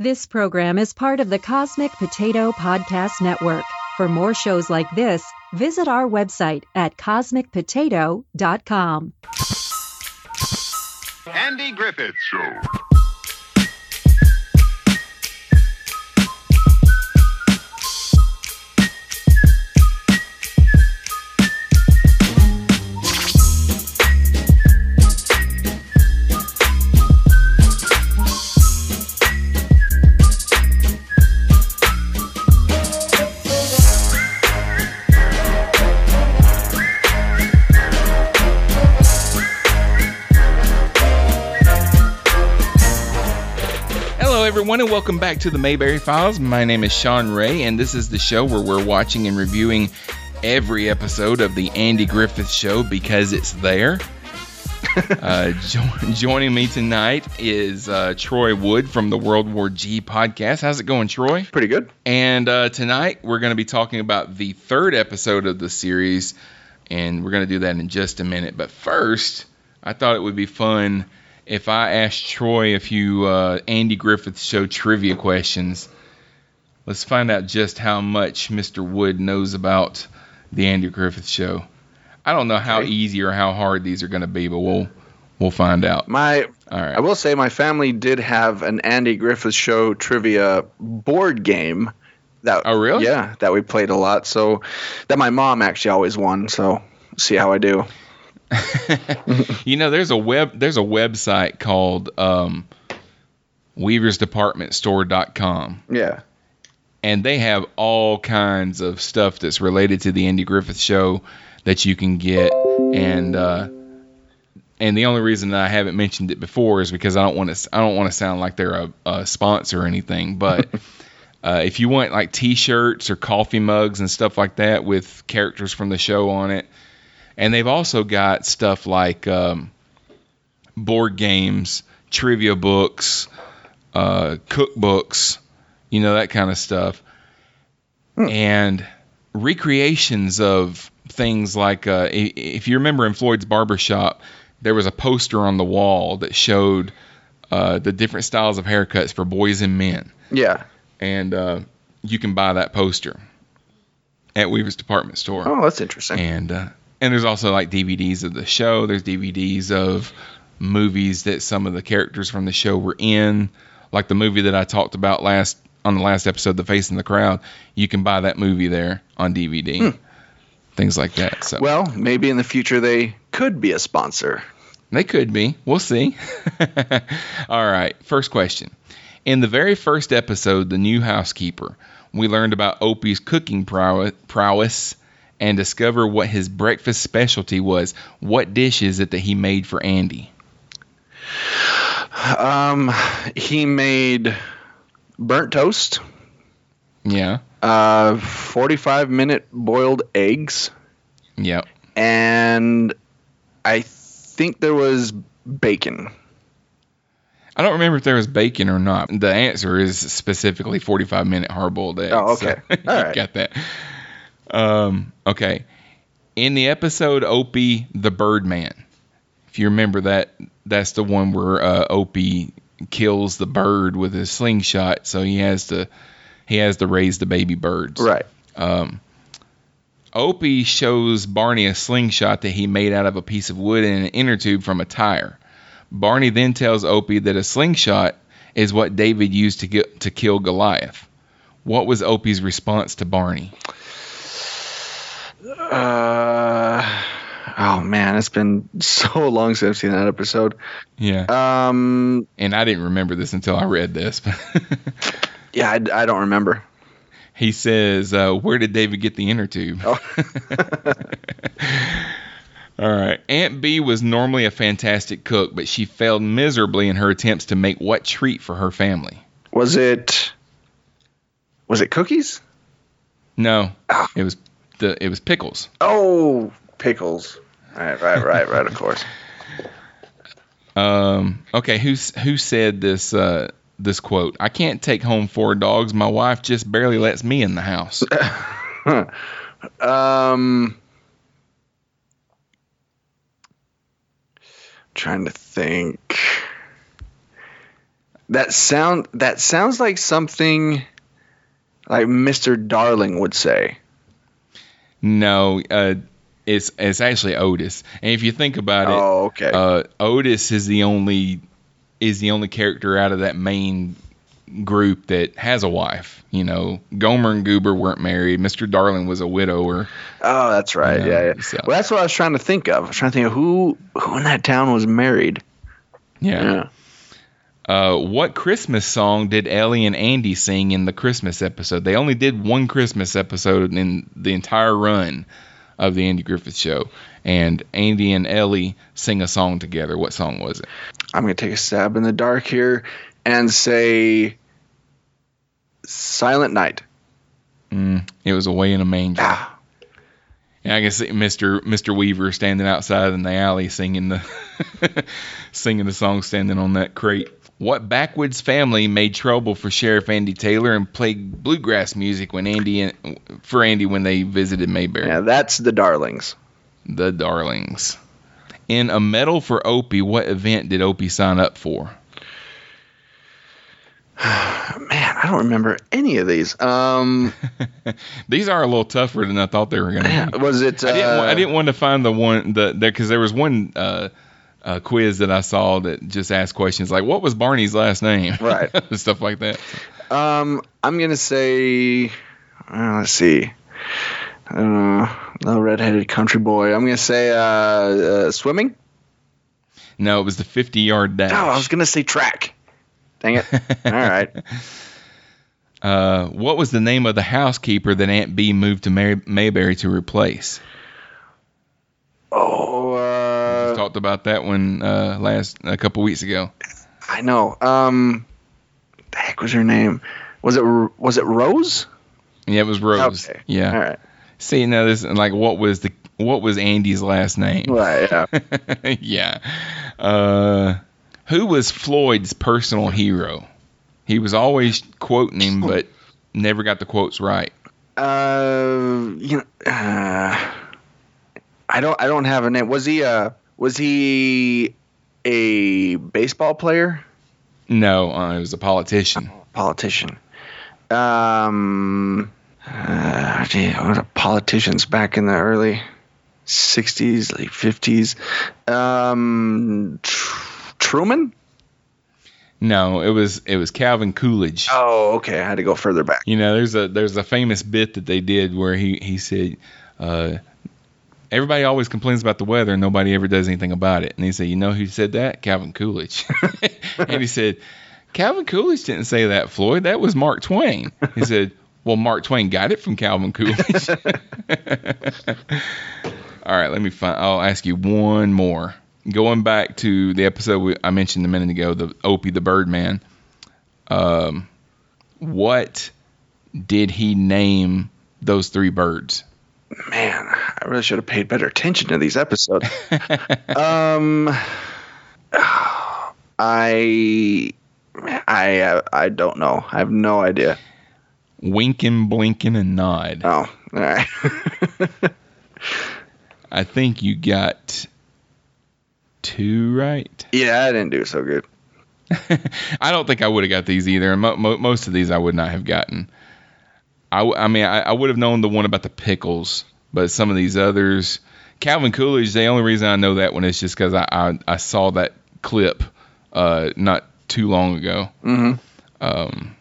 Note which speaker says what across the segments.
Speaker 1: This program is part of the Cosmic Potato Podcast Network. For more shows like this, visit our website at cosmicpotato.com.
Speaker 2: Andy Griffith Show.
Speaker 3: And welcome back to the Mayberry Files. My name is Sean Ray, and this is the show where we're watching and reviewing every episode of the Andy Griffith Show because it's there. uh, jo- joining me tonight is uh, Troy Wood from the World War G podcast. How's it going, Troy?
Speaker 4: Pretty good.
Speaker 3: And uh, tonight we're going to be talking about the third episode of the series, and we're going to do that in just a minute. But first, I thought it would be fun if I asked Troy a few uh, Andy Griffith Show trivia questions. Let's find out just how much Mr. Wood knows about the Andy Griffith Show. I don't know how easy or how hard these are going to be, but we'll we'll find out.
Speaker 4: My
Speaker 3: All right.
Speaker 4: I will say my family did have an Andy Griffith Show trivia board game. That
Speaker 3: Oh, really?
Speaker 4: Yeah, that we played a lot. So that my mom actually always won. So see how I do.
Speaker 3: you know, there's a web there's a website called um, WeaversDepartmentStore.com,
Speaker 4: Yeah.
Speaker 3: and they have all kinds of stuff that's related to the Andy Griffith Show that you can get. And uh, and the only reason that I haven't mentioned it before is because I don't want to I don't want to sound like they're a, a sponsor or anything. But uh, if you want like T-shirts or coffee mugs and stuff like that with characters from the show on it, and they've also got stuff like um, board games, trivia books, uh, cookbooks, you know that kind of stuff, and recreations of things like uh, if you remember in Floyd's barbershop, there was a poster on the wall that showed uh, the different styles of haircuts for boys and men,
Speaker 4: Yeah.
Speaker 3: and uh, you can buy that poster at Weaver's Department Store
Speaker 4: Oh, that's interesting.
Speaker 3: and uh, and there's also like DVDs of the show. There's DVDs of movies that some of the characters from the show were in, like the movie that I talked about last on the last episode, The Face in the Crowd. You can buy that movie there on DVD, hmm. things like that. So
Speaker 4: well, maybe in the future they could be a sponsor.
Speaker 3: they could be. We'll see. All right. First question. In the very first episode, The New Housekeeper, we learned about Opie's cooking prow- prowess and discover what his breakfast specialty was. What dish is it that he made for Andy?
Speaker 4: Um, he made burnt toast,
Speaker 3: Yeah.
Speaker 4: uh, 45 minute boiled eggs,
Speaker 3: Yep.
Speaker 4: and I think there was bacon.
Speaker 3: I don't remember if there was bacon or not. The answer is specifically 45 minute hard boiled eggs.
Speaker 4: Oh, okay.
Speaker 3: So,
Speaker 4: All right.
Speaker 3: got that. Um, okay. In the episode Opie the Birdman, if you remember that, that's the one where uh, Opie kills the bird with his slingshot, so he has to he has to raise the baby birds.
Speaker 4: Right.
Speaker 3: Opie shows Barney a slingshot that he made out of a piece of wood and an inner tube from a tire. Barney then tells Opie that a slingshot is what David used to get to kill Goliath. What was Opie's response to Barney?
Speaker 4: Uh, oh man, it's been so long since I've seen that episode.
Speaker 3: Yeah,
Speaker 4: Um,
Speaker 3: and I didn't remember this until I read this.
Speaker 4: yeah, I, I don't remember.
Speaker 3: he says, uh, "Where did David get the inner tube?"
Speaker 4: Oh.
Speaker 3: All right. Aunt Bee was normally a fantastic cook, but she failed miserably in her attempts to make what treat for her family?
Speaker 4: Was it? Was it cookies?
Speaker 3: No,
Speaker 4: Ah.
Speaker 3: it was the it was pickles.
Speaker 4: Oh, pickles. Right, right, right, right. Of course.
Speaker 3: Um, okay, who's who said this uh, this quote? I can't take home four dogs. My wife just barely lets me in the house.
Speaker 4: Um, trying to think. That sound that sounds like something like Mr. Darling would say.
Speaker 3: No, uh, it's it's actually Otis. And if you think about it,
Speaker 4: Oh, okay.
Speaker 3: uh, Otis is the only is the only character out of that main group that has a wife. You know, Gomer and Goober weren't married. Mr. Darling was a widower.
Speaker 4: oh, that's right.
Speaker 3: Yeah,
Speaker 4: Yeah, yeah.
Speaker 3: so-
Speaker 4: Well, that's what I was trying to think of. I was trying to think of who who in that town was married.
Speaker 3: Yeah. Uh, what Christmas song did Ellie and Andy sing in the Christmas episode? They only did one Christmas episode in the entire run of the Andy Griffith Show, and Andy and Ellie sing a song together. What song was it?
Speaker 4: I'm gonna take a stab in the dark here and say Silent Night.
Speaker 3: Mm, it was "Away in a Manger."
Speaker 4: Ah,
Speaker 3: Yeah, I can see Mr. Mr. Weaver standing outside in the alley singing the singing the song, standing on that crate. What backwoods family made trouble for Sheriff Andy Taylor and played bluegrass music when Andy for Andy when they visited Mayberry?
Speaker 4: yeah, that's the Darlings.
Speaker 3: The Darlings. In a medal for Opie, what event did Opie sign up for?
Speaker 4: Man, I don't remember any of these. Um,
Speaker 3: These are a little tougher than I thought they were going to be.
Speaker 4: was it? Uh,
Speaker 3: I didn't. I didn't want to find the one the because there was one uh, uh, quiz that I saw that just asked questions like, "What was Barney's last name?"
Speaker 4: Right.
Speaker 3: Stuff like that.
Speaker 4: Um, I'm gonna say. Uh, let's see. Uh, the redheaded country boy. I'm gonna say uh, uh, swimming.
Speaker 3: No, it was the 50 yard dash.
Speaker 4: Oh, I was gonna say track. Dang it! All right.
Speaker 3: uh, what was the name of the housekeeper that Aunt Bee moved to May- Mayberry to replace?
Speaker 4: Oh,
Speaker 3: talked about that one uh, last a couple weeks ago.
Speaker 4: I know. Um, the heck was her name? Was it was it Rose?
Speaker 3: Yeah, it was Rose.
Speaker 4: Okay.
Speaker 3: Yeah.
Speaker 4: All right.
Speaker 3: See, now this like what was the what was Andy's last name?
Speaker 4: Right. Yeah.
Speaker 3: yeah. Uh, who was Floyd's personal hero? He was always quoting him, but never got the quotes right.
Speaker 4: uh, you know. Uh, I don't. I don't have a name. Was he? Uh, was he a baseball player?
Speaker 3: No, uh, he was a politician.
Speaker 4: Politician. Um. Uh, gee, what are politicians back in the early '60s, late '50s? Um. Tr- Truman.
Speaker 3: No, it was it was Calvin Coolidge.
Speaker 4: Oh, okay. I had to go further back.
Speaker 3: You know, there's a there's a famous bit that they did where he he said, uh, everybody always complains about the weather and nobody ever does anything about it. And he said, you know who said that? Calvin Coolidge. and he said, Calvin Coolidge didn't say that, Floyd. That was Mark Twain. He said, well, Mark Twain got it from Calvin Coolidge. All right, let me find. I'll ask you one more. Going back to the episode we, I mentioned a minute ago, the Opie the Birdman. Um, what did he name those three birds?
Speaker 4: Man, I really should have paid better attention to these episodes. um, I, I, uh, I don't know. I have no idea.
Speaker 3: Winking, blinking, and nod.
Speaker 4: Oh, all right.
Speaker 3: I think you got two right.
Speaker 4: yeah, I didn't do so good.
Speaker 3: I don't think I would have got these either. Mo- mo- most of these I would not have gotten. I, I mean, I, I would have known the one about the pickles, but some of these others, Calvin Coolidge. The only reason I know that one is just because I, I I saw that clip uh, not too long ago.
Speaker 4: Mm-hmm.
Speaker 3: Um,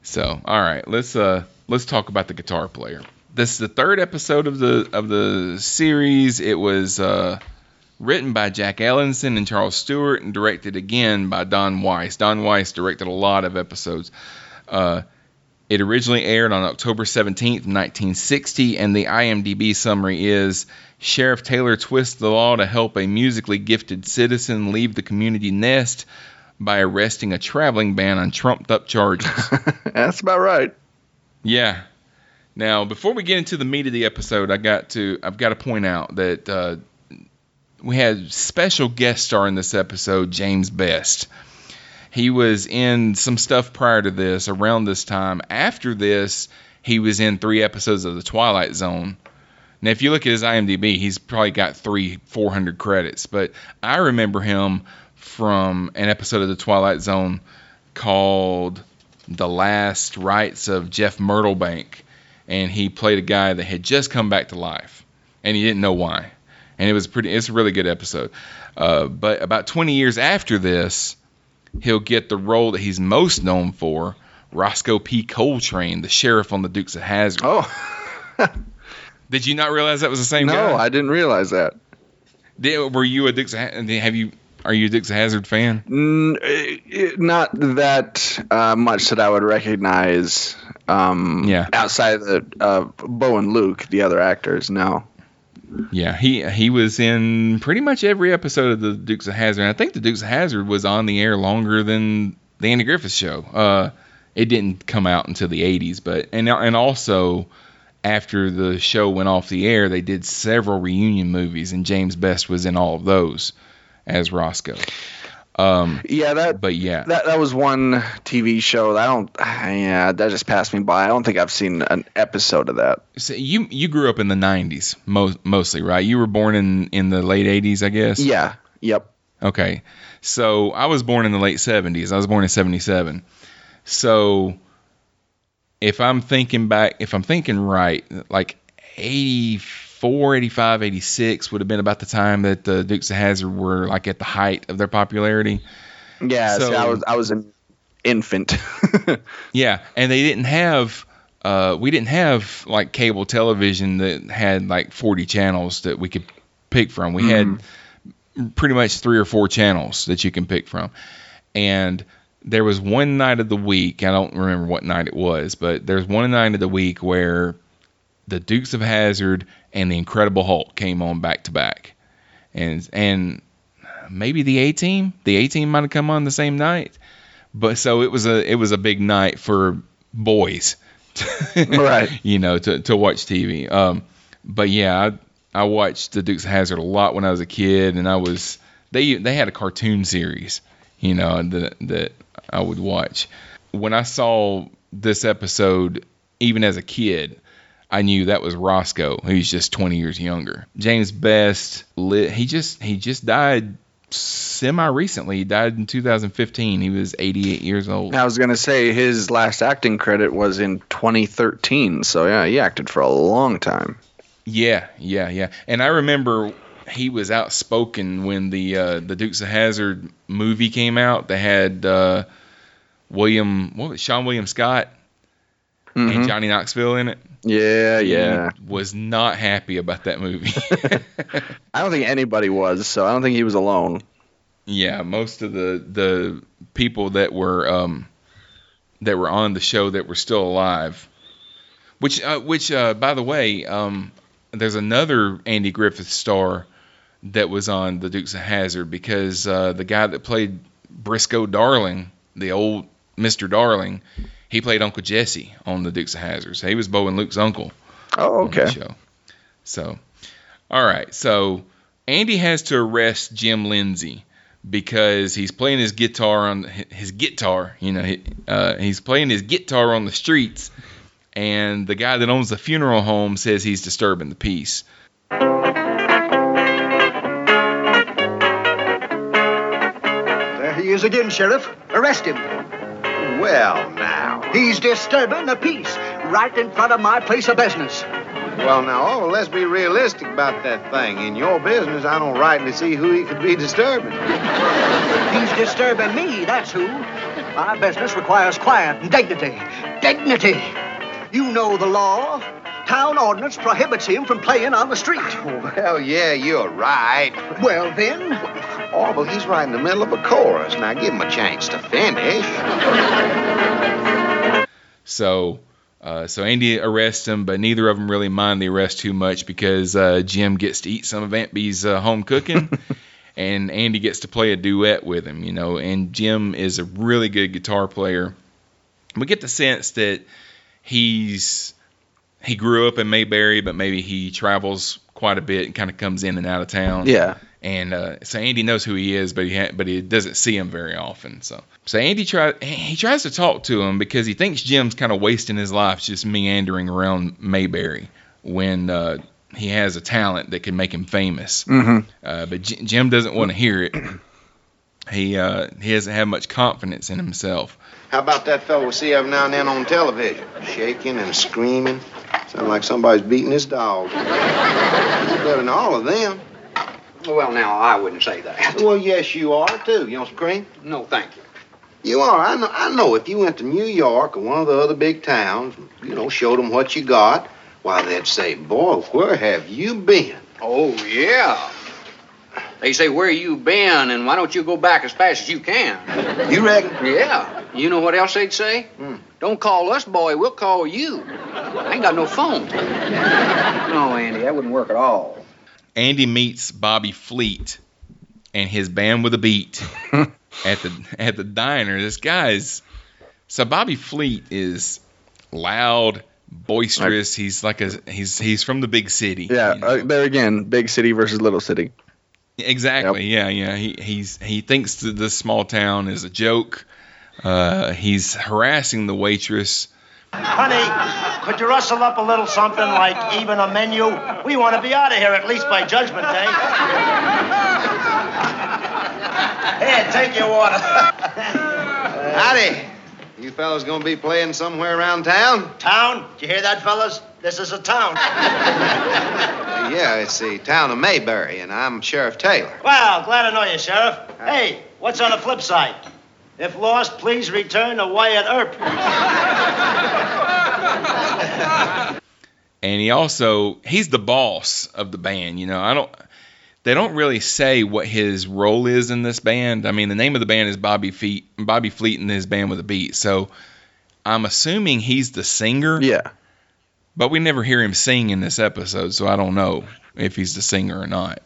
Speaker 3: so all right, let's uh let's talk about the guitar player. This is the third episode of the of the series. It was uh, written by Jack Elinson and Charles Stewart and directed again by Don Weis. Don Weis directed a lot of episodes. Uh, it originally aired on October 17th, 1960, and the IMDb summary is Sheriff Taylor twists the law to help a musically gifted citizen leave the community nest by arresting a traveling ban on trumped up charges.
Speaker 4: That's about right.
Speaker 3: yeah. Now, before we get into the meat of the episode, I got to I've got to point out that uh, we had special guest star in this episode, James Best. He was in some stuff prior to this, around this time. After this, he was in three episodes of The Twilight Zone. Now, if you look at his IMDb, he's probably got three, four hundred credits. But I remember him from an episode of The Twilight Zone called The Last Rites of Jeff Myrtlebank. And he played a guy that had just come back to life. And he didn't know why. And it was pretty, it's a really good episode. Uh, but about 20 years after this, he'll get the role that he's most known for Rosco P. Coltrane, the sheriff on the Dukes of Hazzard.
Speaker 4: Oh,
Speaker 3: Did you not realize that was the same
Speaker 4: no,
Speaker 3: guy?
Speaker 4: No, I didn't realize that.
Speaker 3: Did, were you a Dukes of Hazzard? Have you? Are you a Dukes of Hazzard fan?
Speaker 4: N- eh, not that uh, much that I would recognize. Um,
Speaker 3: Yeah.
Speaker 4: Outside of the uh, Bo and Luke, the other actors, no.
Speaker 3: Yeah, he he was in pretty much every episode of the Dukes of Hazzard. And I think the Dukes of Hazzard was on the air longer than the Andy Griffith Show. Uh, it didn't come out until the 80s, but and and also after the show went off the air, they did several reunion movies, and James Best was in all of those as Rosco. Um,
Speaker 4: Yeah, that
Speaker 3: but yeah,
Speaker 4: that that was one TV show that I don't. Yeah, that just passed me by. I don't think I've seen an episode of that.
Speaker 3: so you you grew up in the 90s mo- mostly, right? You were born in in the late 80s, I guess.
Speaker 4: Yeah. Yep.
Speaker 3: Okay. So I was born in the late 70s. I was born in 77. So if I'm thinking back, if I'm thinking right, like 84, 85, 86 would have been about the time that the Dukes of Hazzard were like at the height of their popularity.
Speaker 4: Yeah.
Speaker 3: So-
Speaker 4: see, I was I was an infant.
Speaker 3: Yeah, and they didn't have uh, we didn't have like cable television that had like 40 channels that we could pick from. We had pretty much three or four channels that you can pick from. And there was one night of the week, I don't remember what night it was, but there's one night of the week where the Dukes of Hazzard and the Incredible Hulk came on back to back. And and maybe the A team, the A team might have come on the same night. But so it was a it was a big night for boys.
Speaker 4: Right.
Speaker 3: You know, to to watch TV. Um but yeah, I I watched the Dukes of Hazzard a lot when I was a kid and I was they they had a cartoon series, you know, that that I would watch. When I saw this episode even as a kid, I knew that was Rosco, who's just 20 years younger. James Best, he just he just died semi recently. He died in 2015. He was 88 years old.
Speaker 4: I was gonna say his last acting credit was in 2013. So yeah, he acted for a long time.
Speaker 3: Yeah, yeah, yeah. And I remember he was outspoken when the uh, the Dukes of Hazzard movie came out. They had uh, William, what was it, Seann William Scott and
Speaker 4: Mhm.
Speaker 3: Johnny Knoxville in it.
Speaker 4: Yeah, yeah.
Speaker 3: He was not happy about that movie.
Speaker 4: I don't think anybody was, so I don't think he was alone.
Speaker 3: Yeah, most of the the people that were um that were on the show that were still alive. Which uh, which uh, by the way, um there's another Andy Griffith star that was on the Dukes of Hazzard because uh, the guy that played Briscoe Darling, the old Mr. Darling, he played Uncle Jesse on the Dukes of Hazzard. So he was Bo and Luke's uncle
Speaker 4: Oh,
Speaker 3: on the
Speaker 4: okay.
Speaker 3: show. So, all right. So Andy has to arrest Jim Lindsay because he's playing his guitar on his guitar. You know, he, uh, he's playing his guitar on the streets, and the guy that owns the funeral home says he's disturbing the peace.
Speaker 2: There he is again, Sheriff. Arrest him.
Speaker 5: Well, now.
Speaker 2: He's disturbing the peace right in front of my place of business.
Speaker 5: Well, now, oh, let's be realistic about that thing. In your business, I don't rightly see who he could be disturbing.
Speaker 2: He's disturbing me, that's who. My business requires quiet and dignity. Dignity! You know the law. Town ordinance prohibits him from playing on the street.
Speaker 5: Well, yeah, you're right.
Speaker 2: Well, then,
Speaker 5: Oh, but he's right in the middle of a chorus. Now, give him a chance to finish.
Speaker 3: So, uh, so Andy arrests him, but neither of them really mind the arrest too much because uh, Jim gets to eat some of Aunt Bee's uh, home cooking, and Andy gets to play a duet with him. You know, and Jim is a really good guitar player. We get the sense that he's he grew up in Mayberry, but maybe he travels quite a bit and kind of comes in and out of town.
Speaker 4: Yeah.
Speaker 3: And uh, so Andy knows who he is, but he ha- but he doesn't see him very often. So so Andy try he tries to talk to him because he thinks Jim's kind of wasting his life just meandering around Mayberry when uh, he has a talent that can make him famous.
Speaker 4: Mm-hmm.
Speaker 3: Uh, but J- Jim doesn't want to hear it. he uh, he doesn't have much confidence in himself.
Speaker 5: How about that fellow we see every now and then on television? Shaking and screaming. Sound like somebody's beating his dog. Better than all of them.
Speaker 2: Well, now, I wouldn't say that.
Speaker 5: Well, yes, you are, too. You want some cream?
Speaker 2: No, thank you.
Speaker 5: You are. I know, I know if you went to New York or one of the other big towns, you know, showed them what you got, why, they'd say, boy, where have you been?
Speaker 2: Oh, yeah. They say, where you been, and why don't you go back as fast as you can?
Speaker 5: You reckon?
Speaker 2: Yeah. You know what else they'd say?
Speaker 5: Hmm.
Speaker 2: Don't call us, boy. We'll call you. I ain't got no phone. no, Andy, that wouldn't work at all.
Speaker 3: Andy meets Bobby Fleet and his band with a beat at the at the diner. This guy's so Bobby Fleet is loud, boisterous. he's like a he's he's from the big city.
Speaker 4: Yeah,
Speaker 3: you know.
Speaker 4: uh, there again, big city versus little city.
Speaker 3: Exactly. Yeah, yeah. He he's he thinks that this small town is a joke. Uh, he's harassing the waitress.
Speaker 6: Honey, could you rustle up a little something like even a menu? We want to be out of here at least by Judgment Day. Here, take your water.
Speaker 5: Howdy. You fellas gonna be playing somewhere around town?
Speaker 6: town? Did you hear that, fellas? This is a town.
Speaker 5: Yeah, it's the town of Mayberry, and I'm Sheriff Taylor.
Speaker 6: Well, glad to know you, Sheriff. Hey, what's on the flip side? If lost, please return to Wyatt Earp.
Speaker 3: and he also he's the boss of the band you know. I don't they don't really say what his role is in this band. I mean the name of the band is bobby feet bobby fleet and his band with a beat. So i'm assuming he's the singer?
Speaker 4: Yeah.
Speaker 3: but we never hear him sing in this episode so i don't know if he's the singer or not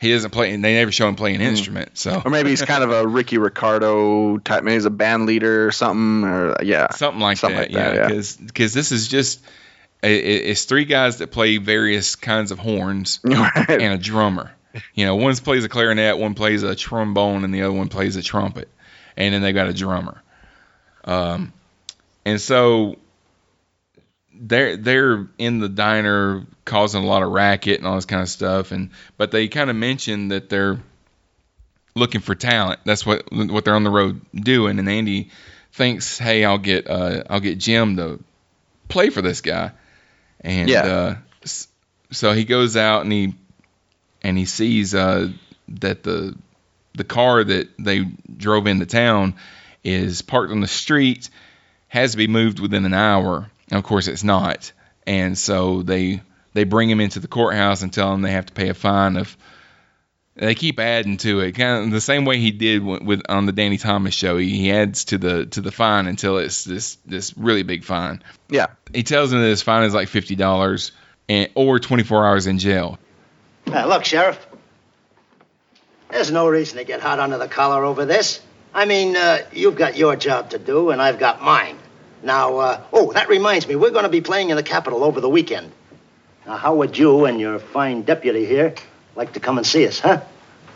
Speaker 3: he doesn't play and they never show him playing an instrument so
Speaker 4: Or maybe he's kind of a Ricky Ricardo type. Maybe he's a band leader or something. Or yeah,
Speaker 3: something like
Speaker 4: Something
Speaker 3: that
Speaker 4: like that,
Speaker 3: yeah
Speaker 4: yeah.
Speaker 3: because because this is just it- it's three guys that play various kinds of horns
Speaker 4: Right.
Speaker 3: and a drummer. You know, one plays a clarinet, one plays a trombone, and the other one plays a trumpet, and then they got a drummer. Um, and so they're they're in the diner causing a lot of racket and all this kind of stuff, and but they kind of mention that they're looking for talent. That's what what they're on the road doing, and Andy thinks, hey, I'll get uh, I'll get Jim to play for this guy, and
Speaker 4: Yeah.
Speaker 3: uh, so he goes out and he and he sees uh, that the the car that they drove into town is parked on the street, has to be moved within an hour. And of course, it's not, and so they they bring him into the courthouse and tell him they have to pay a fine of. They keep adding to it, kind of the same way he did with, with on the Danny Thomas show. He, he adds to the to the fine until it's this this really big fine.
Speaker 4: yeah.
Speaker 3: He tells him that his fine is like fifty dollars and or twenty four hours in jail.
Speaker 6: Now, look, Sheriff. There's no reason to get hot under the collar over this. I mean, uh, you've got your job to do, and I've got mine. Now, uh, oh, that reminds me, we're going to be playing in the Capitol over the weekend. Now, how would you and your fine deputy here like to come and see us, huh?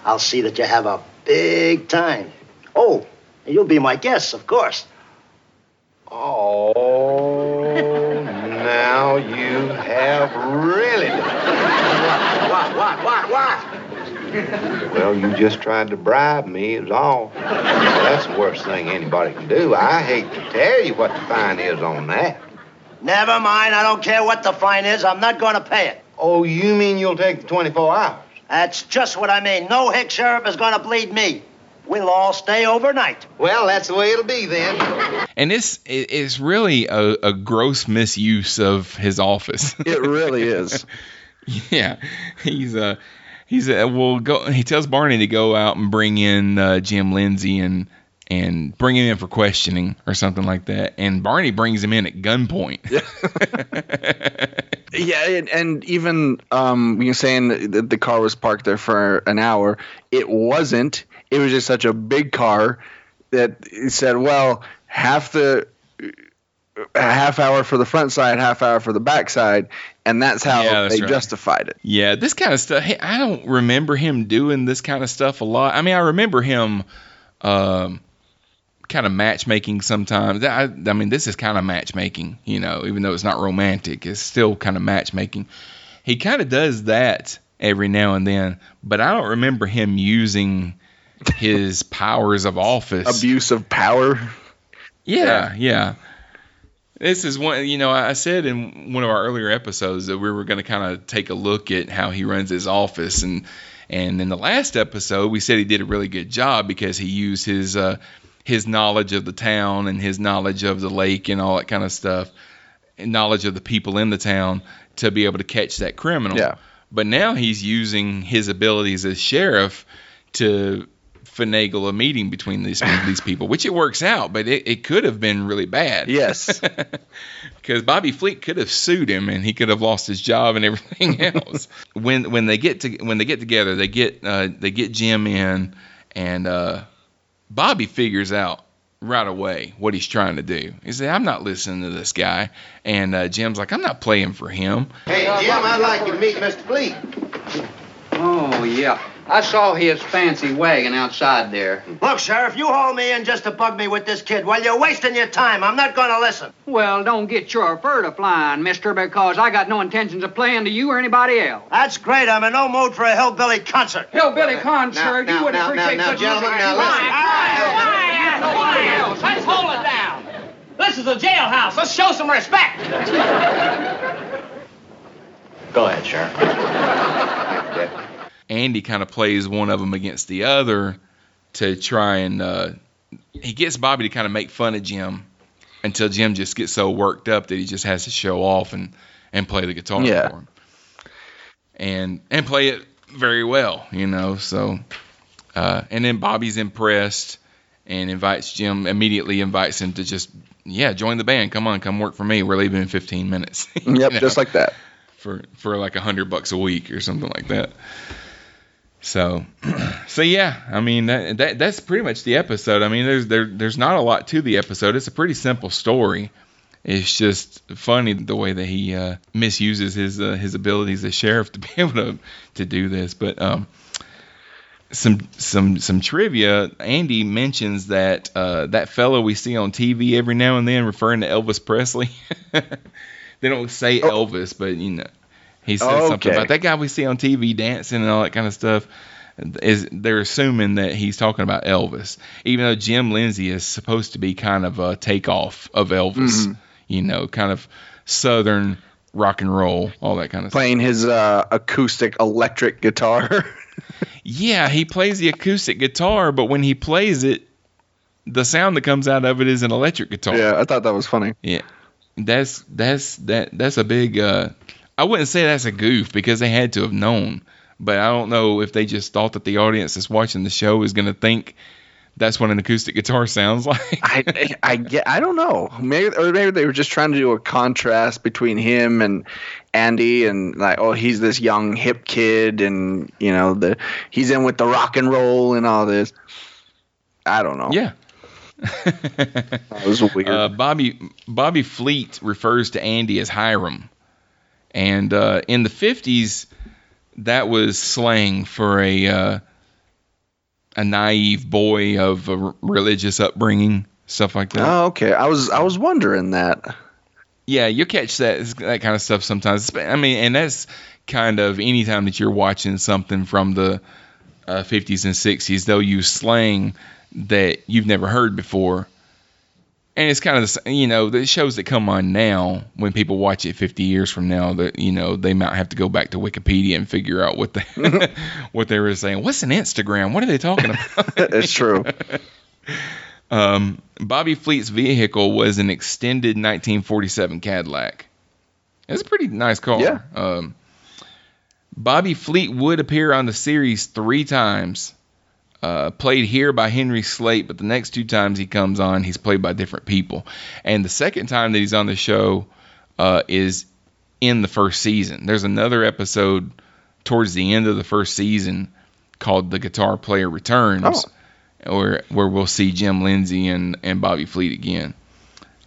Speaker 6: I'll see that you have a big time. Oh, you'll be my guest, of course.
Speaker 5: Oh, now you have really.
Speaker 6: What, what, what, what?
Speaker 5: Well, you just tried to bribe me, is all. That's the worst thing anybody can do. I hate to tell you what the fine is on that.
Speaker 6: Never mind, I don't care what the fine is. I'm not going to pay it.
Speaker 5: Oh, you mean you'll take the 24 hours?
Speaker 6: That's just what I mean. No hick sheriff is going to bleed me. We'll all stay overnight.
Speaker 5: Well, that's the way it'll be then.
Speaker 3: And this is really a, a gross misuse of his office.
Speaker 4: It really is.
Speaker 3: yeah, he's uh he's uh, well go. He tells Barney to go out and bring in uh, Jim Lindsay and and bring him in for questioning or something like that. And Barney brings him in at gunpoint.
Speaker 4: Yeah, and, and even um, you know, saying that the car was parked there for an hour, it wasn't. It was just such a big car that it said, well, half the half hour for the front side, half hour for the back side, and that's how
Speaker 3: Yeah, that's
Speaker 4: they
Speaker 3: right.
Speaker 4: justified it.
Speaker 3: Yeah, this kind of stuff. Hey, I don't remember him doing this kind of stuff a lot. I mean, I remember him um, kind of matchmaking sometimes. I, I mean, this is kind of matchmaking, you know, even though it's not romantic, it's still kind of matchmaking. He kind of does that every now and then, but I don't remember him using his powers of office.
Speaker 4: Abuse of power.
Speaker 3: Yeah, yeah. This is one, you know, I said in one of our earlier episodes that we were going to kind of take a look at how he runs his office, and and in the last episode we said he did a really good job because he used his uh, his knowledge of the town and his knowledge of the lake and all that kind of stuff, and knowledge of the people in the town to be able to catch that criminal.
Speaker 4: Yeah.
Speaker 3: But now he's using his abilities as sheriff to finagle a meeting between these these people, which it works out, but it, it could have been really bad.
Speaker 4: Yes.
Speaker 3: because Bobby Fleet could have sued him and he could have lost his job and everything else. when when they get to when they get together, they get uh, they get Jim in, and uh, Bobby figures out right away what he's trying to do. He said, "I'm not listening to this guy," and uh, Jim's like, "I'm not playing for him."
Speaker 5: Hey, Jim, I'd like you to meet Mr. Fleet.
Speaker 7: Oh, yeah. I saw his fancy wagon outside there.
Speaker 6: Look, Sheriff, you haul me in just to bug me with this kid. Well, you're wasting your time. I'm not going to listen.
Speaker 7: Well, don't get your fur to flying, mister, because I got no intentions of playing to you or anybody else.
Speaker 6: That's great. I'm in no mood for a hillbilly concert.
Speaker 7: Hillbilly concert,
Speaker 5: now,
Speaker 7: you wouldn't
Speaker 5: now,
Speaker 7: appreciate
Speaker 5: now, now,
Speaker 7: such
Speaker 5: gentlemen, now,
Speaker 7: Quiet,
Speaker 5: listen.
Speaker 7: quiet, quiet.
Speaker 8: Let's hold it down. This is a jailhouse. Let's show some respect. Go ahead, Sheriff.
Speaker 3: Andy kind of plays one of them against the other to try and uh, he gets Bobby to kind of make fun of Jim until Jim just gets so worked up that he just has to show off and and play the guitar
Speaker 4: Yeah.
Speaker 3: for him and and play it very well, you know. So uh, and then Bobby's impressed and invites Jim immediately invites him to just yeah join the band. Come on, come work for me. We're leaving in 15 minutes.
Speaker 4: Yep,
Speaker 3: know?
Speaker 4: just like that.
Speaker 3: for for like a hundred bucks a week or something like that. So, so yeah, I mean that, that that's pretty much the episode. I mean, there's there there's not a lot to the episode. It's a pretty simple story. It's just funny the way that he uh, misuses his uh, his abilities as sheriff to be able to to do this. But um, some some some trivia. Andy mentions that uh, that fellow we see on TV every now and then, referring to Elvis Presley. they don't say Elvis, but you know, he says something about that guy we see on TV dancing and all that kind of stuff. Is they're assuming that he's talking about Elvis, even though Jim Lindsay is supposed to be kind of a takeoff of Elvis,
Speaker 4: Mm-hmm.
Speaker 3: you know, kind of southern rock and roll, all that kind of stuff.
Speaker 4: Playing his uh, acoustic electric guitar.
Speaker 3: Yeah, he plays the acoustic guitar, but when he plays it, the sound that comes out of it is an electric guitar.
Speaker 4: yeah, I thought that was funny.
Speaker 3: Yeah. That's that's that that's a big uh I wouldn't say that's a goof because they had to have known, but I don't know if they just thought that the audience that's watching the show is going to think that's what an acoustic guitar sounds like.
Speaker 4: I, I get I don't know. Maybe or maybe they were just trying to do a contrast between him and Andy and like oh he's this young hip kid and you know the he's in with the rock and roll and all this. I don't know.
Speaker 3: Yeah.
Speaker 4: it was weird.
Speaker 3: Uh, Bobby Bobby Fleet refers to Andy as Hiram, and uh, in the fifties, that was slang for a uh, a naive boy of a r- religious upbringing, stuff like that.
Speaker 4: oh okay I was I was wondering that
Speaker 3: Yeah, you catch that that kind of stuff sometimes. I mean, and that's kind of anytime that you're watching something from the uh, 50s and 60s, they'll use slang that you've never heard before. And it's kind of the, you know the shows that come on now when people watch it 50 years from now that you know they might have to go back to Wikipedia and figure out what they what they were saying. What's an Instagram? What are they talking about?
Speaker 4: it's true
Speaker 3: Um, Bobby Fleet's vehicle was an extended 1947 Cadillac. It's a pretty nice car.
Speaker 4: Yeah.
Speaker 3: Um, Bobby Fleet would appear on the series three times. Uh, played here by Henry Slate, but the next two times he comes on, he's played by different people. And the second time that he's on the show uh, is in the first season. There's another episode towards the end of the first season called "The Guitar Player Returns."
Speaker 4: Oh.
Speaker 3: where where we'll see Jim Lindsay and, and Bobby Fleet again.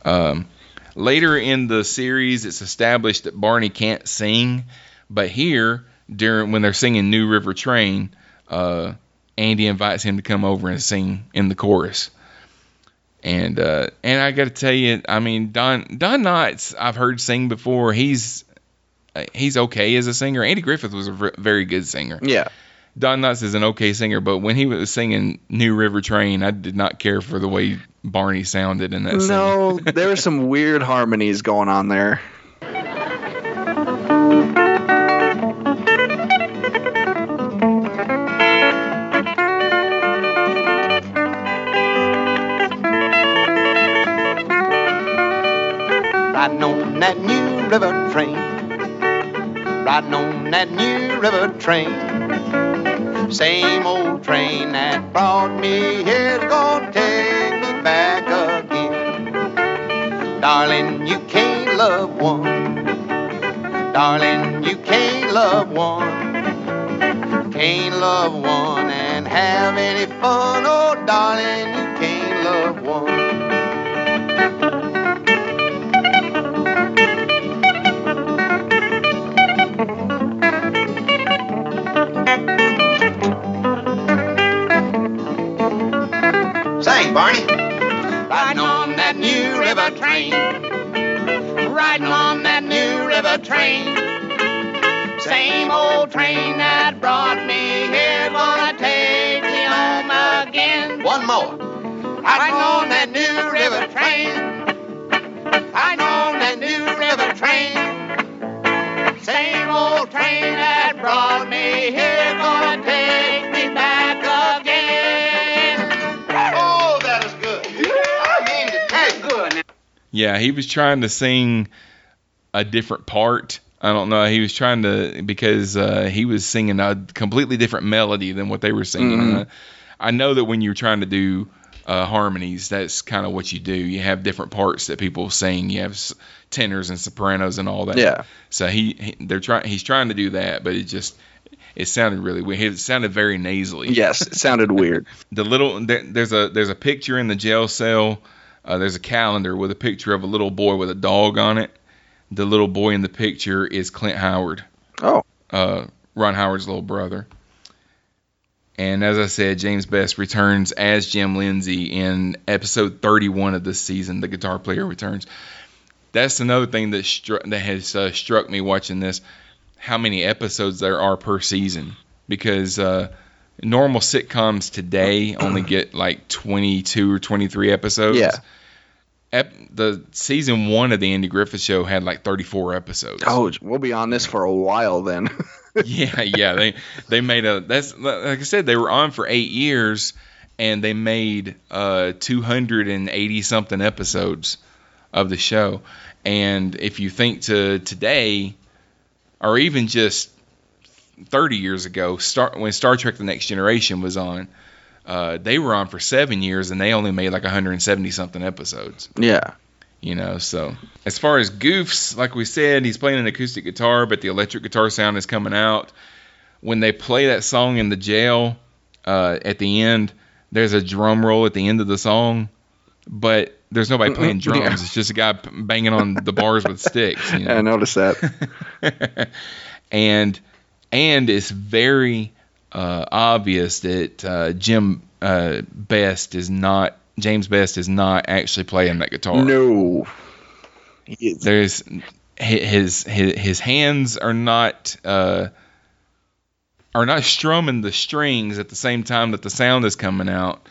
Speaker 3: Um, later in the series, it's established that Barney can't sing, but here during when they're singing New River Train, uh, Andy invites him to come over and sing in the chorus. And uh, and I got to tell you, I mean Don Don Knotts, I've heard sing before. He's uh, he's okay as a singer. Andy Griffith was a very good singer
Speaker 4: yeah
Speaker 3: Don Knotts is an okay singer, but when he was singing New River Train, I did not care for the way Barney sounded in that.
Speaker 4: No, there were some weird harmonies going on there.
Speaker 5: Train. Same old train that brought me here is gonna take me back again. Darling, you can't love one. Darling, you can't love one. Can't love one and have any fun. Oh, darling, that new river train. Riding on that new river train. Same old train that brought me here, gonna take me home again. One more. Riding on that new river train. Riding on that new river train. Same old train that brought me here, gonna
Speaker 3: Yeah, he was trying to sing a different part. I don't know. He was trying to because uh, he was singing a completely different melody than what they were singing.
Speaker 4: Mhm.
Speaker 3: Uh, I know that when you're trying to do uh, harmonies, that's kind of what you do. You have different parts that people sing. You have s- tenors and sopranos and all that.
Speaker 4: Yeah.
Speaker 3: So he, he they're trying. He's trying to do that, but it just it sounded really weird. It sounded very nasally
Speaker 4: Yes, it sounded weird.
Speaker 3: the little there, there's a there's a picture in the jail cell. Uh, there's a calendar with a picture of a little boy with a dog on it. The little boy in the picture is Clint Howard,
Speaker 4: Oh,
Speaker 3: uh, Ron Howard's little brother. And as I said, James Best returns as Jim Lindsay in episode 31 of this season. The guitar player returns. That's another thing that struck that has uh, struck me watching this. How many episodes there are per season? Because uh, normal sitcoms today only get like 22 or 23 episodes.
Speaker 4: Yeah.
Speaker 3: Ep- the season one of the Andy Griffith Show had like 34 episodes.
Speaker 4: oh, we'll be on this for a while then.
Speaker 3: yeah, yeah. They they made a that's like I said they were on for eight years and they made uh 280 something episodes of the show. And if you think to today, or even just 30 years ago, Star when Star Trek: The Next Generation was on, uh, they were on for seven years and they only made like 170 something episodes
Speaker 4: yeah.
Speaker 3: you know so as far as goofs like we said he's playing an acoustic guitar but the electric guitar sound is coming out when they play that song in the jail uh, at the end there's a drum roll at the end of the song but there's nobody playing drums
Speaker 4: Yeah.
Speaker 3: it's just a guy banging on the bars with sticks you know?
Speaker 4: I noticed that.
Speaker 3: and and it's very uh, obvious that uh, Jim uh, Best is not James Best is not actually playing that guitar
Speaker 4: no.
Speaker 3: There's his his his hands are not uh are not strumming the strings at the same time that the sound is coming out.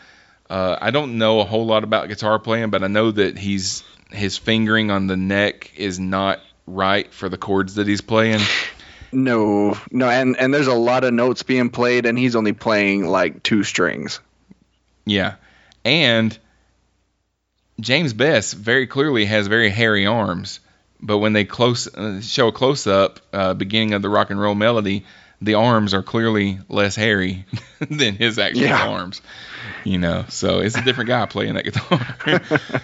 Speaker 3: Uh, I don't know a whole lot about guitar playing, but I know that he's his fingering on the neck is not right for the chords that he's playing.
Speaker 4: No, no, and and there's a lot of notes being played, and he's only playing like two strings.
Speaker 3: Yeah, and James Best very clearly has very hairy arms, but when they close uh, show a close up uh, beginning of the rock and roll melody, the arms are clearly less hairy than his actual
Speaker 4: Yeah.
Speaker 3: arms. You know, so it's a different guy playing that guitar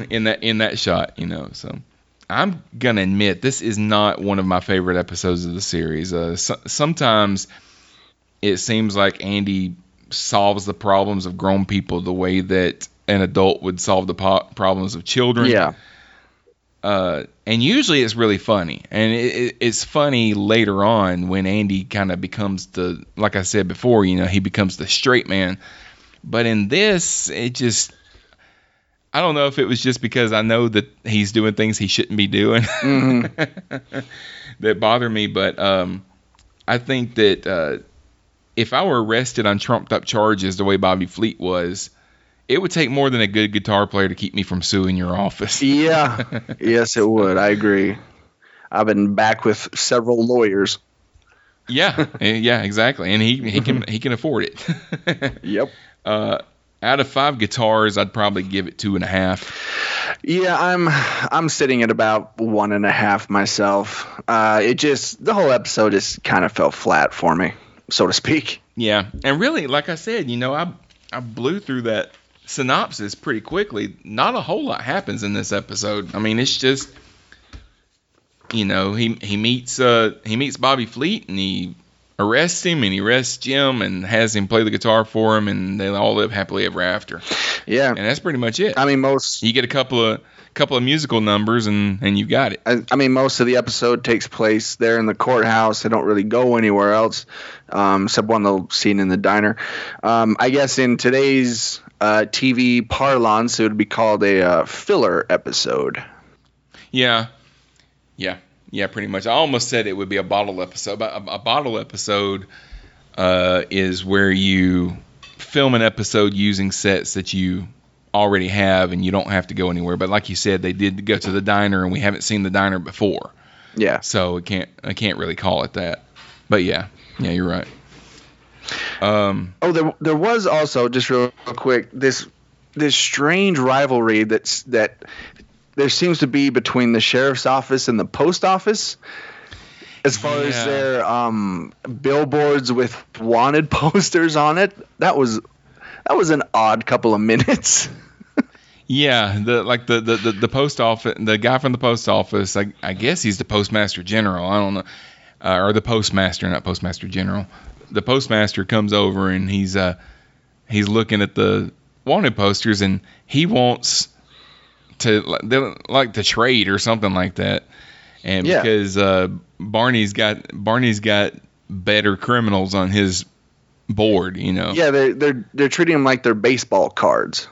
Speaker 3: in that in that shot. You know, so. I'm gonna admit this is not one of my favorite episodes of the series. Uh, so, sometimes it seems like Andy solves the problems of grown people the way that an adult would solve the po- problems of children.
Speaker 4: Yeah,
Speaker 3: Uh, and usually it's really funny, and it, it, it's funny later on when Andy kind of becomes the, like I said before, you know, he becomes the straight man. But in this, it just, I don't know if it was just because I know that he's doing things he shouldn't be doing that bother me, but um, I think that uh, if I were arrested on trumped up charges the way Bobby Fleet was, it would take more than a good guitar player to keep me from suing your office.
Speaker 4: Yeah. yes, it would. I agree. I've been back with several lawyers.
Speaker 3: Yeah, eh, yeah, exactly, and he he can he can afford it.
Speaker 4: Yep.
Speaker 3: uh, out of five guitars, I'd probably give it two and a half.
Speaker 4: Yeah, I'm I'm sitting at about one and a half myself. Uh, it just the whole episode just kind of fell flat for me, so to speak.
Speaker 3: Yeah, and really, like I said, you know, I I blew through that synopsis pretty quickly. Not a whole lot happens in this episode. I mean, it's just you know he he meets uh he meets Bobby Fleet and he arrests him and he arrests Jim and has him play the guitar for him and they all live happily ever after.
Speaker 4: Yeah.
Speaker 3: And that's pretty much it.
Speaker 4: I mean, most
Speaker 3: you get a couple of couple of musical numbers and and you've got it.
Speaker 4: I, I mean, most of the episode takes place there in the courthouse. They don't really go anywhere else, um, except one little scene in the diner. Um, I guess in today's uh, TV parlance, it would be called a uh, filler episode.
Speaker 3: Yeah, yeah, yeah. Pretty much. I almost said it would be a bottle episode, but a, a bottle episode uh, is where you film an episode using sets that you already have, and you don't have to go anywhere. But like you said, they did go to the diner, and we haven't seen the diner before,
Speaker 4: Yeah.
Speaker 3: so it can't. I can't really call it that. But yeah, yeah, you're right. Um,
Speaker 4: Oh, there there was also just real quick this this strange rivalry that's that there seems to be between the sheriff's office and the post office. As far as their um, billboards with wanted posters on it, that was that was an odd couple of minutes.
Speaker 3: Yeah, the like the, the, the, the post office, the guy from the post office. I, I guess he's the postmaster general. I don't know, uh, or the postmaster, not postmaster general. The postmaster comes over and he's uh he's looking at the wanted posters and he wants to like- they like to trade or something like that. And
Speaker 4: Yeah.
Speaker 3: because uh, Barney's got Barney's got better criminals on his board, you know.
Speaker 4: yeah, they they're they're treating them like they're baseball cards.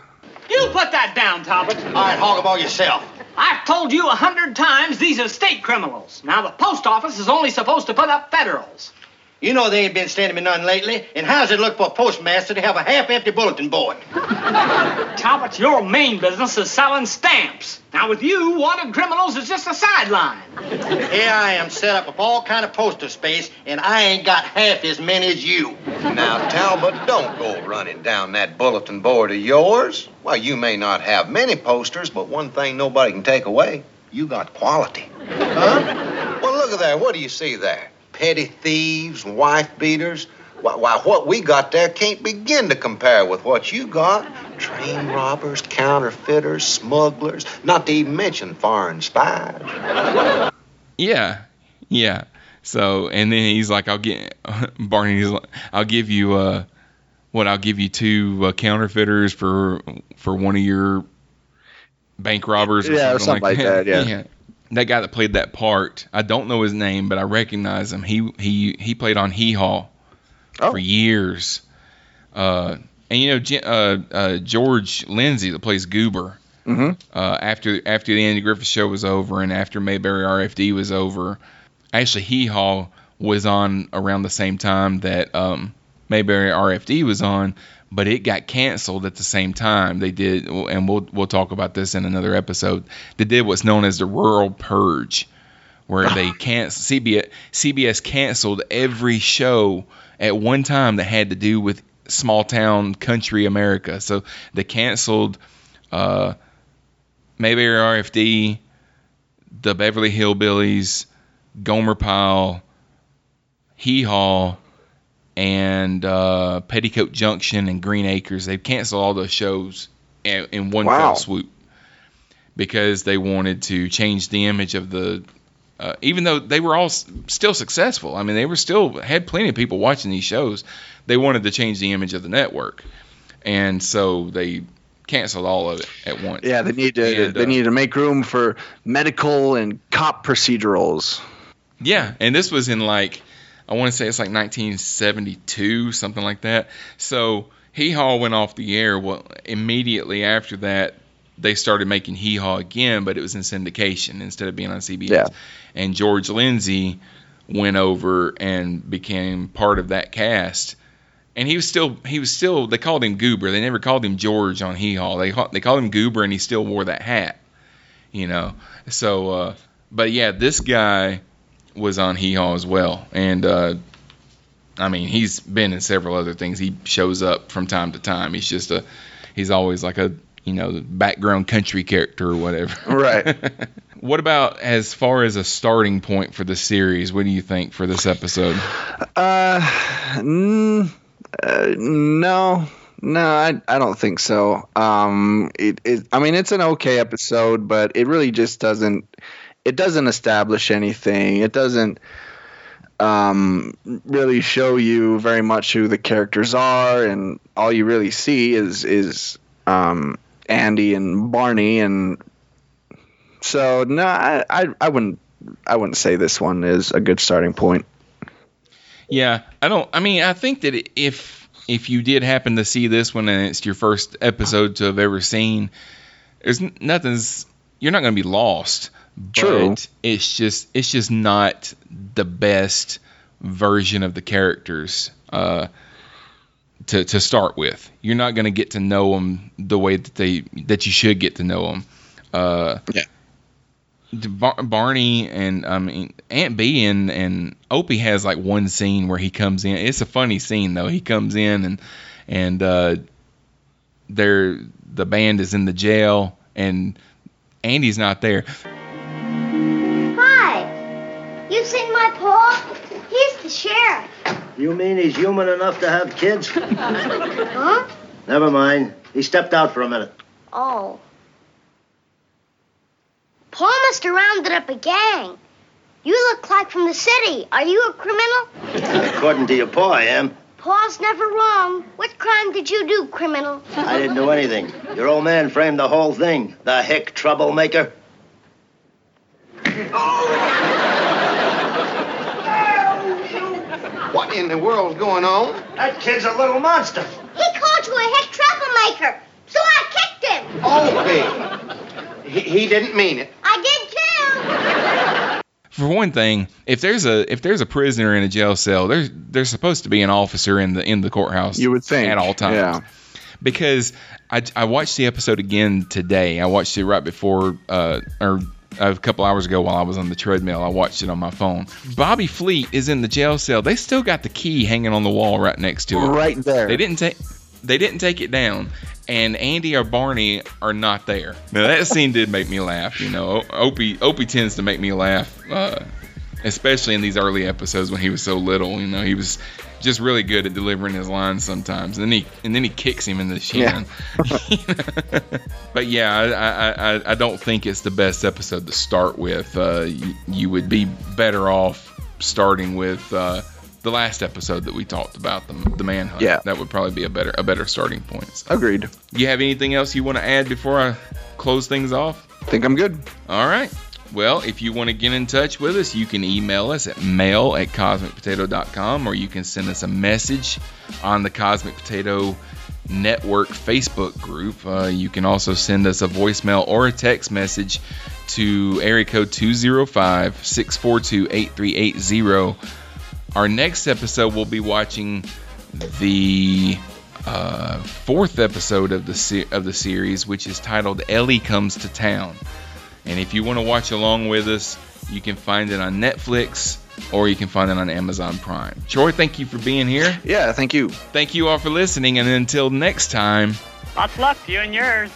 Speaker 8: You put that down, Talbot.
Speaker 6: All right, Hogaball yourself.
Speaker 8: I've told you a hundred times these are state criminals. Now, the post office is only supposed to put up federals.
Speaker 6: You know they ain't been standing me none lately. And how's it look for a postmaster to have a half-empty bulletin board?
Speaker 8: Talbot, your main business is selling stamps. Now, with you, wanted criminals is just a sideline.
Speaker 6: Here I am set up with all kind of poster space, and I ain't got half as many as you.
Speaker 5: Now, Talbot, don't go running down that bulletin board of yours. Well, you may not have many posters, but one thing nobody can take away you got quality. Huh? Well, look at that. What do you see there? Petty thieves, wife beaters. Why, why, what we got there can't begin to compare with what you got. Train robbers, counterfeiters, smugglers, not to even mention foreign spies.
Speaker 3: Yeah, yeah. So and then he's like, I'll get Barney's like, I'll give you uh, what? I'll give you two uh, counterfeiters for for one of your bank robbers. Or
Speaker 4: Yeah, or
Speaker 3: something,
Speaker 4: something like that, yeah.
Speaker 3: That guy that played that part, I don't know his name, but I recognize him. He he he played on Hee Haw
Speaker 4: Oh.
Speaker 3: for years. Uh, and you know uh, uh, George Lindsay that plays Goober
Speaker 4: hmm
Speaker 3: uh, after after the Andy Griffith Show was over and after Mayberry RFD was over. Actually, Hee Haw was on around the same time that um, Mayberry RFD was on, but it got canceled at the same time. They did, and we'll we'll talk about this in another episode. They did what's known as the rural purge, where they can't CBS CBS canceled every show at one time that had to do with small town country America. So they canceled uh, Mayberry RFD, the Beverly Hillbillies, Gomer Pyle, Hee Haw, and uh, Petticoat Junction and Green Acres. They've canceled all those shows in, in one
Speaker 4: Wow.
Speaker 3: fell swoop because they wanted to change the image of the. Uh, even though they were all s- still successful, I mean, they were still had plenty of people watching these shows. They wanted to change the image of the network, and so they canceled all of it at once.
Speaker 4: Yeah, they need to
Speaker 3: And,
Speaker 4: they
Speaker 3: uh,
Speaker 4: need to make room for medical and cop procedurals.
Speaker 3: Yeah, and this was in like I want to say it's like 1972, something like that. So Hee Haw went off the air. Well, immediately after that, they started making Hee Haw again, but it was in syndication instead of being on CBS.
Speaker 4: Yeah.
Speaker 3: And George Lindsay went over and became part of that cast and he was still he was still they called him Goober. They never called him George on Hee Haw. They they called him Goober, and he still wore that hat. You know. So, uh, but yeah, this guy was on Hee Haw as well, and uh, I mean he's been in several other things. He shows up from time to time. He's just a he's always like a you know background country character or whatever.
Speaker 4: Right.
Speaker 3: what about as far as a starting point for the series? What do you think for this episode?
Speaker 4: Uh, mm, uh, no, no, I, I don't think so. Um, it, it, I mean, it's an okay episode, but it really just doesn't, it doesn't establish anything. It doesn't, um, really show you very much who the characters are, and all you really see is is um, Andy and Barney, and so no, I, I I wouldn't I wouldn't say this one is a good starting point.
Speaker 3: Yeah, I don't. I mean, I think that if if you did happen to see this one and it's your first episode to have ever seen, there's nothing's. You're not going to be lost.
Speaker 4: True.
Speaker 3: But it's just it's just not the best version of the characters uh, to to start with. You're not going to get to know them the way that they that you should get to know them. Uh,
Speaker 4: Yeah.
Speaker 3: Bar- Barney and I mean Aunt Bee and and Opie has like one scene where he comes in. It's a funny scene though. He comes in and and uh, they're the band is in the jail and Andy's not there.
Speaker 9: You seen my paw? He's the sheriff.
Speaker 6: You mean he's human enough to have kids?
Speaker 9: Huh?
Speaker 6: Never mind. He stepped out for a minute.
Speaker 9: Oh. Paul must have rounded up a gang. You look like from the city. Are you a criminal?
Speaker 6: According to your paw, I am.
Speaker 9: Paul's never wrong. What crime did you do, criminal?
Speaker 6: I didn't do anything. Your old man framed the whole thing. The hick troublemaker.
Speaker 5: What in the world's going on?
Speaker 6: That kid's a little monster.
Speaker 9: He called you a hick troublemaker, so I kicked him.
Speaker 5: Oh, He, he didn't mean it.
Speaker 9: I did too.
Speaker 3: For one thing, if there's a if there's a prisoner in a jail cell, there's there's supposed to be an officer in the in the courthouse.
Speaker 4: You would think
Speaker 3: at all times.
Speaker 4: Yeah.
Speaker 3: because I, I watched the episode again today. I watched it right before, uh, or a couple hours ago while I was on the treadmill. I watched it on my phone. Bobby Fleet is in the jail cell. They still got the key hanging on the wall right next to it.
Speaker 4: Right there.
Speaker 3: They didn't take they didn't take it down, and Andy or Barney are not there. Now that scene did make me laugh. You know, Opie Opie tends to make me laugh, uh, especially in these early episodes when he was so little. You know, he was just really good at delivering his lines sometimes, and then he and then he kicks him in the shin. but yeah, I, I, I, I don't think it's the best episode to start with. Uh, you, you would be better off starting with uh, the last episode that we talked about, the, the manhunt.
Speaker 4: Yeah.
Speaker 3: that would probably be a better a better starting point. So,
Speaker 4: Agreed.
Speaker 3: you have anything else you want to add before I close things off?
Speaker 4: Think I'm good.
Speaker 3: All right. Well, if you want to get in touch with us, you can email us at mail at cosmicpotato.com or you can send us a message on the Cosmic Potato Network Facebook group. Uh, you can also send us a voicemail or a text message to area code 205 642 8380. Our next episode, we'll be watching the uh, fourth episode of the se- of the series, which is titled "Ellie Comes to Town." And if you want to watch along with us, you can find it on Netflix or you can find it on Amazon Prime. Troy, thank you for being here.
Speaker 4: Yeah, thank you.
Speaker 3: Thank you all for listening, and until next time.
Speaker 10: Lots of luck to you and yours.